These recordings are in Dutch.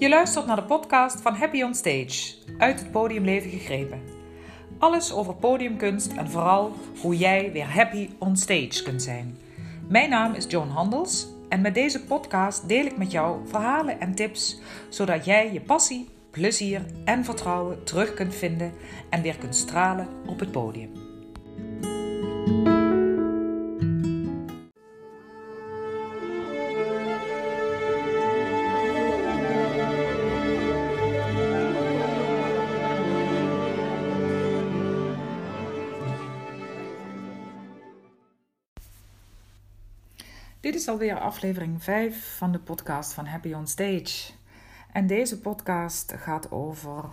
Je luistert naar de podcast van Happy on Stage, uit het podiumleven gegrepen. Alles over podiumkunst en vooral hoe jij weer happy on stage kunt zijn. Mijn naam is Joan Handels en met deze podcast deel ik met jou verhalen en tips zodat jij je passie, plezier en vertrouwen terug kunt vinden en weer kunt stralen op het podium. Is alweer aflevering 5 van de podcast van Happy on Stage. En deze podcast gaat over uh,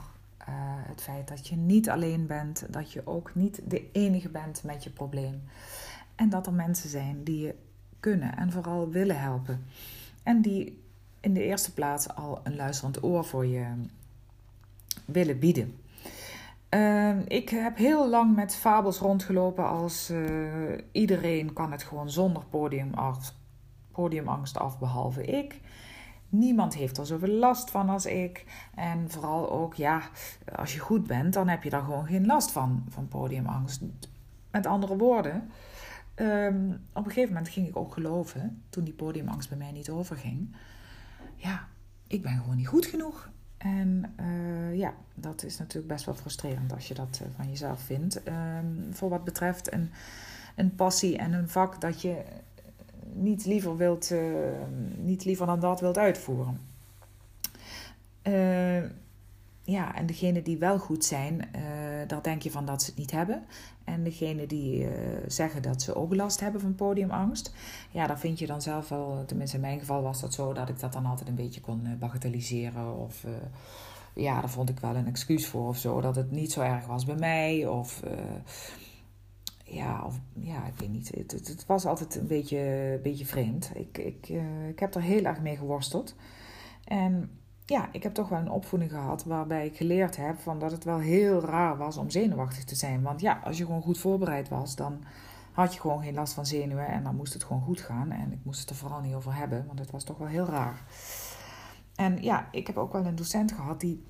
het feit dat je niet alleen bent, dat je ook niet de enige bent met je probleem. En dat er mensen zijn die je kunnen en vooral willen helpen. En die in de eerste plaats al een luisterend oor voor je willen bieden. Uh, ik heb heel lang met fabels rondgelopen als uh, iedereen kan het gewoon zonder podiumangst, podiumangst af, behalve ik. Niemand heeft er zoveel last van als ik. En vooral ook, ja, als je goed bent, dan heb je daar gewoon geen last van, van podiumangst. Met andere woorden, um, op een gegeven moment ging ik ook geloven, toen die podiumangst bij mij niet overging. Ja, ik ben gewoon niet goed genoeg. En uh, ja, dat is natuurlijk best wel frustrerend als je dat uh, van jezelf vindt. Um, voor wat betreft een, een passie en een vak dat je niet liever, wilt, uh, niet liever dan dat wilt uitvoeren. ja, en degene die wel goed zijn, daar denk je van dat ze het niet hebben. En degene die zeggen dat ze ook last hebben van podiumangst, ja, daar vind je dan zelf wel, tenminste in mijn geval was dat zo, dat ik dat dan altijd een beetje kon bagatelliseren. Of ja, daar vond ik wel een excuus voor of zo, dat het niet zo erg was bij mij. Of ja, of, ja, ik weet niet. Het, het, was altijd een beetje, beetje vreemd. Ik, ik, uh, ik heb er heel erg mee geworsteld. En ja, ik heb toch wel een opvoeding gehad waarbij ik geleerd heb van dat het wel heel raar was om zenuwachtig te zijn. Want ja, als je gewoon goed voorbereid was, dan had je gewoon geen last van zenuwen en dan moest het gewoon goed gaan. En ik moest het er vooral niet over hebben, want het was toch wel heel raar. En ja, ik heb ook wel een docent gehad die,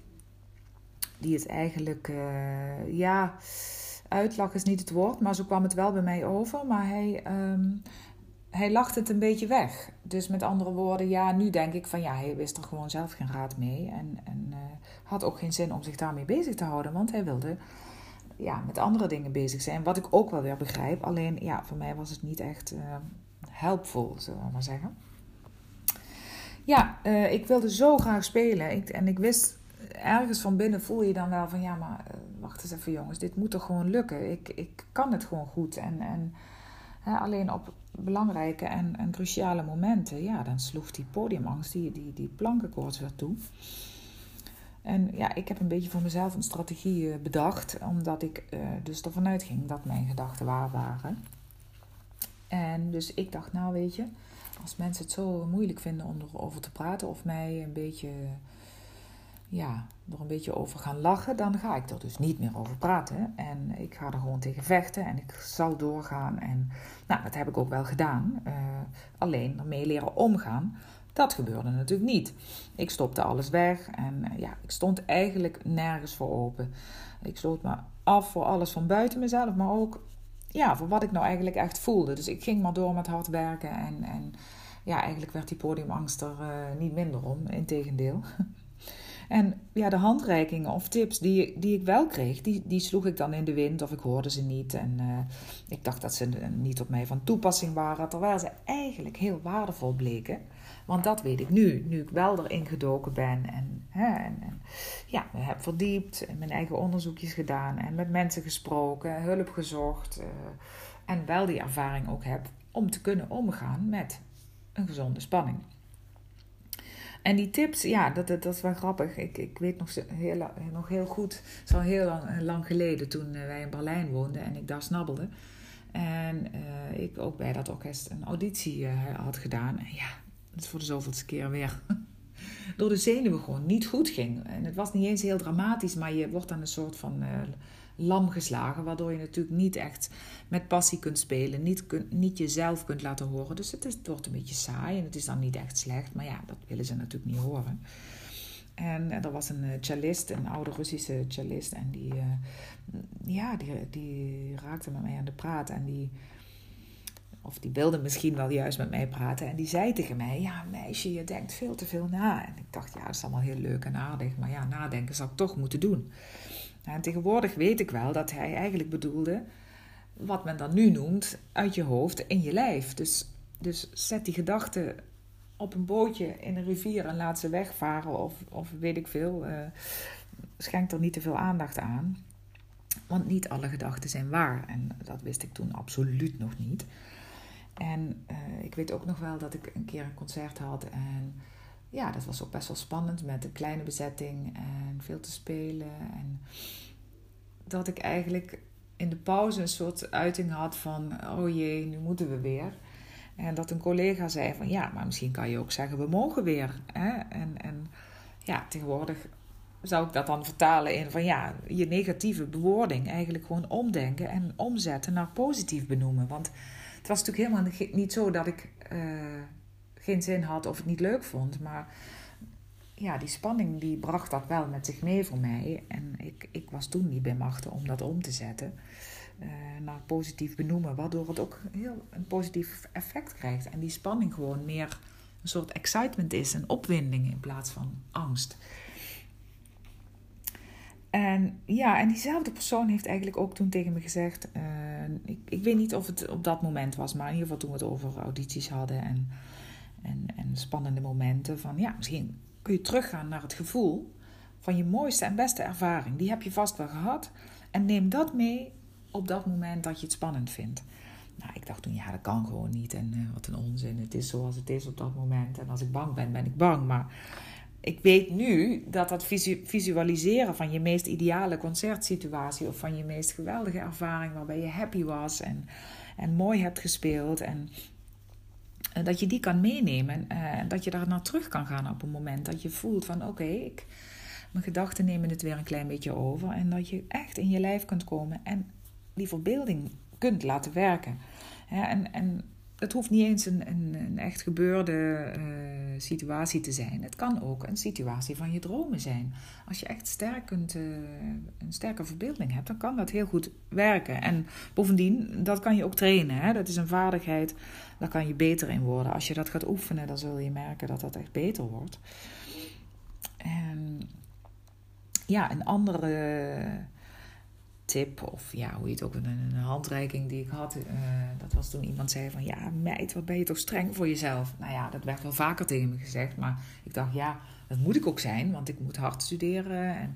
die het eigenlijk, uh, ja uitlach is niet het woord, maar zo kwam het wel bij mij over. Maar hij, um, hij lachte het een beetje weg. Dus met andere woorden, ja, nu denk ik van ja, hij wist er gewoon zelf geen raad mee. En, en uh, had ook geen zin om zich daarmee bezig te houden, want hij wilde ja, met andere dingen bezig zijn. Wat ik ook wel weer begrijp. Alleen ja, voor mij was het niet echt uh, helpvol, zullen we maar zeggen. Ja, uh, ik wilde zo graag spelen. En ik wist ergens van binnen voel je dan wel van ja, maar uh, wacht eens even jongens, dit moet toch gewoon lukken. Ik, ik kan het gewoon goed. En, en hè, alleen op belangrijke en, en cruciale momenten, ja, dan sloeg die podiumangst, die, die, die plankenkoorts weer toe. En ja, ik heb een beetje voor mezelf een strategie uh, bedacht, omdat ik uh, dus ervan uitging dat mijn gedachten waar waren. En dus ik dacht, nou weet je, als mensen het zo moeilijk vinden om erover te praten of mij een beetje ja, er een beetje over gaan lachen, dan ga ik er dus niet meer over praten. En ik ga er gewoon tegen vechten en ik zal doorgaan. En nou, dat heb ik ook wel gedaan. Uh, alleen ermee leren omgaan, dat gebeurde natuurlijk niet. Ik stopte alles weg en uh, ja, ik stond eigenlijk nergens voor open. Ik sloot me af voor alles van buiten mezelf, maar ook ja, voor wat ik nou eigenlijk echt voelde. Dus ik ging maar door met hard werken en, en ja, eigenlijk werd die podiumangst er uh, niet minder om, integendeel. En ja, de handreikingen of tips die, die ik wel kreeg, die, die sloeg ik dan in de wind of ik hoorde ze niet. En uh, ik dacht dat ze niet op mij van toepassing waren, terwijl ze eigenlijk heel waardevol bleken. Want dat weet ik nu, nu ik wel erin gedoken ben en, hè, en, ja, heb verdiept, en mijn eigen onderzoekjes gedaan en met mensen gesproken, hulp gezocht. Uh, en wel die ervaring ook heb om te kunnen omgaan met een gezonde spanning. En die tips, ja, dat, dat, dat is wel grappig. Ik, ik weet nog heel, nog heel goed, het is al heel lang, lang geleden toen eh, wij in Berlijn woonden en ik daar snabbelde. En uh, ik ook bij dat orkest een auditie uh, had gedaan. En ja, dat is voor de zoveelste keer weer door de zenuwen gewoon niet goed ging. En het was niet eens heel dramatisch, maar je wordt dan een soort van lam geslagen, waardoor je natuurlijk niet echt met passie kunt spelen, niet, kun, niet jezelf kunt laten horen. Dus het, wordt een beetje saai en het is dan niet echt slecht, maar ja, dat willen ze natuurlijk niet horen. En er was een cellist, een oude Russische cellist. En die, ja, die, die raakte met mij aan de praat. En die, of die wilde misschien wel juist met mij praten. En die zei tegen mij: Ja, meisje, je denkt veel te veel na. En ik dacht: Ja, dat is allemaal heel leuk en aardig. Maar ja, nadenken zou ik toch moeten doen. En tegenwoordig weet ik wel dat hij eigenlijk bedoelde. Wat men dan nu noemt, uit je hoofd in je lijf. Dus, dus zet die gedachten op een bootje in een rivier en laat ze wegvaren. Of, of weet ik veel. Uh, schenk er niet te veel aandacht aan. Want niet alle gedachten zijn waar. En dat wist ik toen absoluut nog niet. En uh, ik weet ook nog wel dat ik een keer een concert had. En ja, dat was ook best wel spannend met een kleine bezetting en veel te spelen. En dat ik eigenlijk in de pauze een soort uiting had van: oh jee, nu moeten we weer. En dat een collega zei van ja, maar misschien kan je ook zeggen we mogen weer. Hè? En, en ja, tegenwoordig zou ik dat dan vertalen in van ja, je negatieve bewoording eigenlijk gewoon omdenken en omzetten naar positief benoemen. Want het was natuurlijk helemaal niet zo dat ik uh, geen zin had of het niet leuk vond. Maar ja, die spanning die bracht dat wel met zich mee voor mij. En ik, ik was toen niet bij machten om dat om te zetten uh, naar positief benoemen. Waardoor het ook heel een positief effect krijgt. En die spanning gewoon meer een soort excitement is, een opwinding in plaats van angst. En ja, en diezelfde persoon heeft eigenlijk ook toen tegen me gezegd. Uh, ik, ik weet niet of het op dat moment was, maar in ieder geval toen we het over audities hadden en, en, en spannende momenten. Van ja, misschien kun je teruggaan naar het gevoel van je mooiste en beste ervaring. Die heb je vast wel gehad. En neem dat mee op dat moment dat je het spannend vindt. Nou, ik dacht toen, ja, dat kan gewoon niet. En uh, wat een onzin. Het is zoals het is op dat moment. En als ik bang ben, ben ik bang. Maar ik weet nu dat dat visualiseren van je meest ideale concertsituatie of van je meest geweldige ervaring waarbij je happy was en, en mooi hebt gespeeld en, dat je die kan meenemen eh, en dat je daar naar terug kan gaan op een moment dat je voelt van oké, ik mijn gedachten nemen het weer een klein beetje over en dat je echt in je lijf kunt komen en die verbeelding kunt laten werken. en, en het hoeft niet eens een, een, een echt gebeurde eh, situatie te zijn. Het kan ook een situatie van je dromen zijn. Als je echt sterk kunt, uh, een sterke verbeelding hebt, dan kan dat heel goed werken. En bovendien, dat kan je ook trainen. Hè? Dat is een vaardigheid, daar kan je beter in worden. Als je dat gaat oefenen, dan zul je merken dat dat echt beter wordt. En ja, een andere tip of ja, hoe je het ook, een, een handreiking die ik had. Uh, dat was toen iemand zei van ja, meid, wat ben je toch streng voor jezelf. Nou ja, dat werd wel vaker tegen me gezegd, maar ik dacht ja, dat moet ik ook zijn, want ik moet hard studeren. En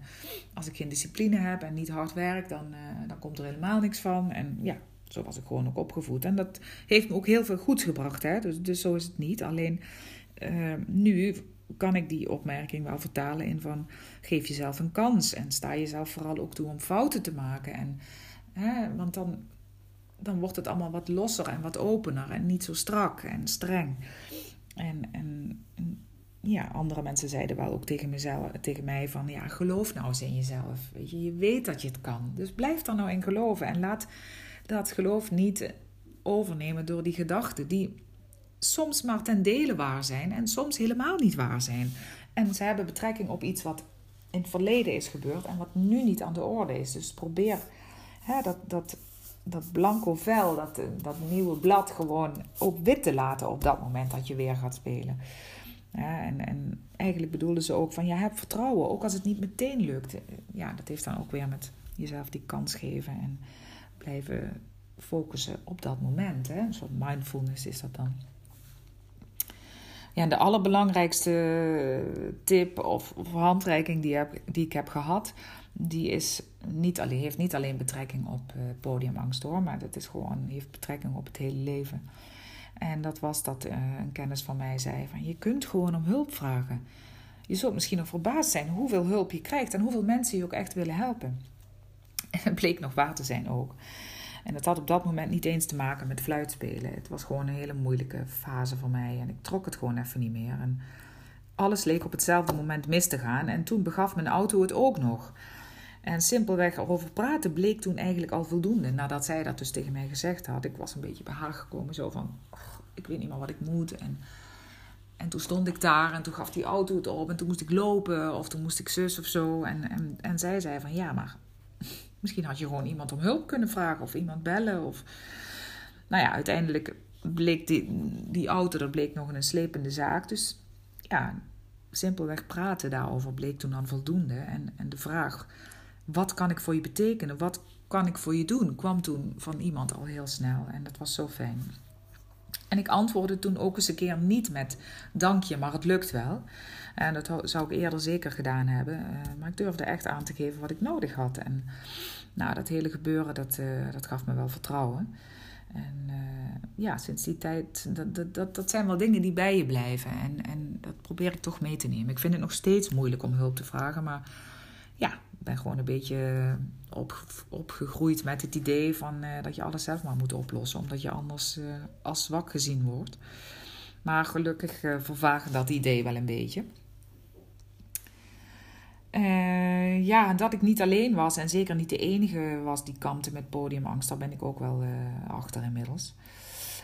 als ik geen discipline heb en niet hard werk, dan, uh, dan komt er helemaal niks van. En ja, zo was ik gewoon ook opgevoed. En dat heeft me ook heel veel goeds gebracht. Hè? Dus, dus zo is het niet. Alleen uh, nu kan ik die opmerking wel vertalen in van geef jezelf een kans en sta jezelf vooral ook toe om fouten te maken. En, hè, want dan, dan wordt het allemaal wat losser en wat opener en niet zo strak en streng. En, en, ja, andere mensen zeiden wel ook tegen, mezelf, tegen mij van ja, geloof nou eens in jezelf. Je, weet dat je het kan. Dus blijf er nou in geloven en laat dat geloof niet overnemen door die gedachten die soms maar ten dele waar zijn en soms helemaal niet waar zijn. En ze hebben betrekking op iets wat in het verleden is gebeurd en wat nu niet aan de orde is. Dus probeer hè, dat, dat, dat blanco vel, dat, dat nieuwe blad gewoon ook wit te laten op dat moment dat je weer gaat spelen. En, en eigenlijk bedoelden ze ook van ja, heb vertrouwen, ook als het niet meteen lukt. Ja, dat heeft dan ook weer met jezelf die kans geven en blijven focussen op dat moment. Hè? Een soort mindfulness is dat dan. Ja, de allerbelangrijkste tip of, handreiking die, die ik heb gehad, die is niet alleen, heeft niet alleen betrekking op uh, podiumangst hoor, maar dat is gewoon, heeft betrekking op het hele leven. En dat was dat uh, een kennis van mij zei van je kunt gewoon om hulp vragen. Je zult misschien nog verbaasd zijn hoeveel hulp je krijgt en hoeveel mensen je ook echt willen helpen. En bleek nog waar te zijn ook. En het had op dat moment niet eens te maken met fluitspelen. Het was gewoon een hele moeilijke fase voor mij en ik trok het gewoon even niet meer. En alles leek op hetzelfde moment mis te gaan en toen begaf mijn auto het ook nog. En simpelweg erover praten bleek toen eigenlijk al voldoende. Nadat zij dat dus tegen mij gezegd had. Ik was een beetje bij haar gekomen, zo van: ik weet niet meer wat ik moet. En, En toen stond ik daar en toen gaf die auto het op en toen moest ik lopen of toen moest ik zus of zo. En, en, en zij zei van ja, maar misschien had je gewoon iemand om hulp kunnen vragen of iemand bellen. Of... Nou ja, uiteindelijk bleek die, die auto, dat bleek nog een slepende zaak. Dus ja, simpelweg praten daarover bleek toen dan voldoende. En, en de vraag, wat kan ik voor je betekenen? Wat kan ik voor je doen? kwam toen van iemand al heel snel. En dat was zo fijn. En ik antwoordde toen ook eens een keer niet met dank je, maar het lukt wel. En dat zou ik eerder zeker gedaan hebben. Eh, maar ik durfde echt aan te geven wat ik nodig had. En nou, dat hele gebeuren, dat, uh, dat gaf me wel vertrouwen. En uh, ja, sinds die tijd, dat, dat, dat zijn wel dingen die bij je blijven. En, en dat probeer ik toch mee te nemen. Ik vind het nog steeds moeilijk om hulp te vragen, maar ja, ben gewoon een beetje op, opgegroeid met het idee van uh, dat je alles zelf maar moet oplossen, omdat je anders uh, als zwak gezien wordt. Maar gelukkig vervagen dat idee wel een beetje. Uh, ja, dat ik niet alleen was en zeker niet de enige was die kampte met podiumangst, daar ben ik ook wel achter inmiddels.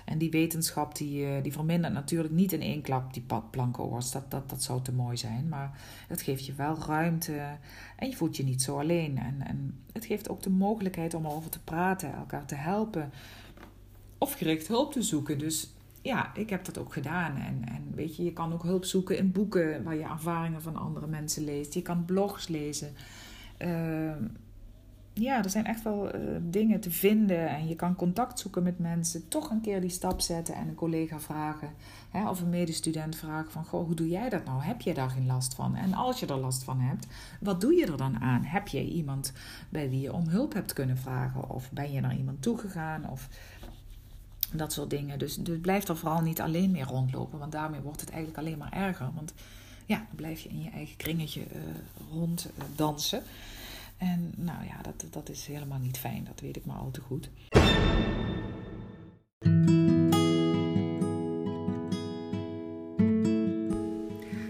En die wetenschap die, uh, die vermindert natuurlijk niet in één klap die plankenoors. Dat, dat, dat zou te mooi zijn. Maar het geeft je wel ruimte en je voelt je niet zo alleen. En, en het geeft ook de mogelijkheid om erover te praten, elkaar te helpen of gericht hulp te zoeken. Dus ja, ik heb dat ook gedaan. En, en weet je, je kan ook hulp zoeken in boeken waar je ervaringen van andere mensen leest. Je kan blogs lezen. Uh, ja, er zijn echt wel uh, dingen te vinden. En je kan contact zoeken met mensen. Toch een keer die stap zetten en een collega vragen. Hè, of een medestudent vragen van... Goh, hoe doe jij dat nou? Heb je daar geen last van? En als je er last van hebt, wat doe je er dan aan? Heb je iemand bij wie je om hulp hebt kunnen vragen? Of ben je naar iemand toegegaan? Of dat soort dingen. Dus, dus blijf er vooral niet alleen mee rondlopen, want daarmee wordt het eigenlijk alleen maar erger. Want ja, dan blijf je in je eigen kringetje uh, rond uh, dansen. En nou ja, dat, dat is helemaal niet fijn, dat weet ik maar al te goed.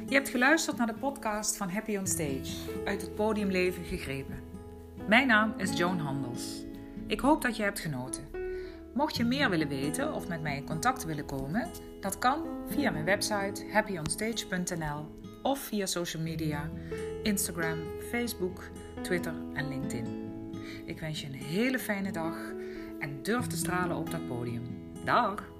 Je hebt geluisterd naar de podcast van Happy on Stage, uit het podiumleven gegrepen. Mijn naam is Joan Handels. Ik hoop dat je hebt genoten. Mocht je meer willen weten of met mij in contact willen komen, dat kan via mijn website happyonstage.nl of via social media, Instagram, Facebook, Twitter en LinkedIn. Ik wens je een hele fijne dag en durf te stralen op dat podium. Dag!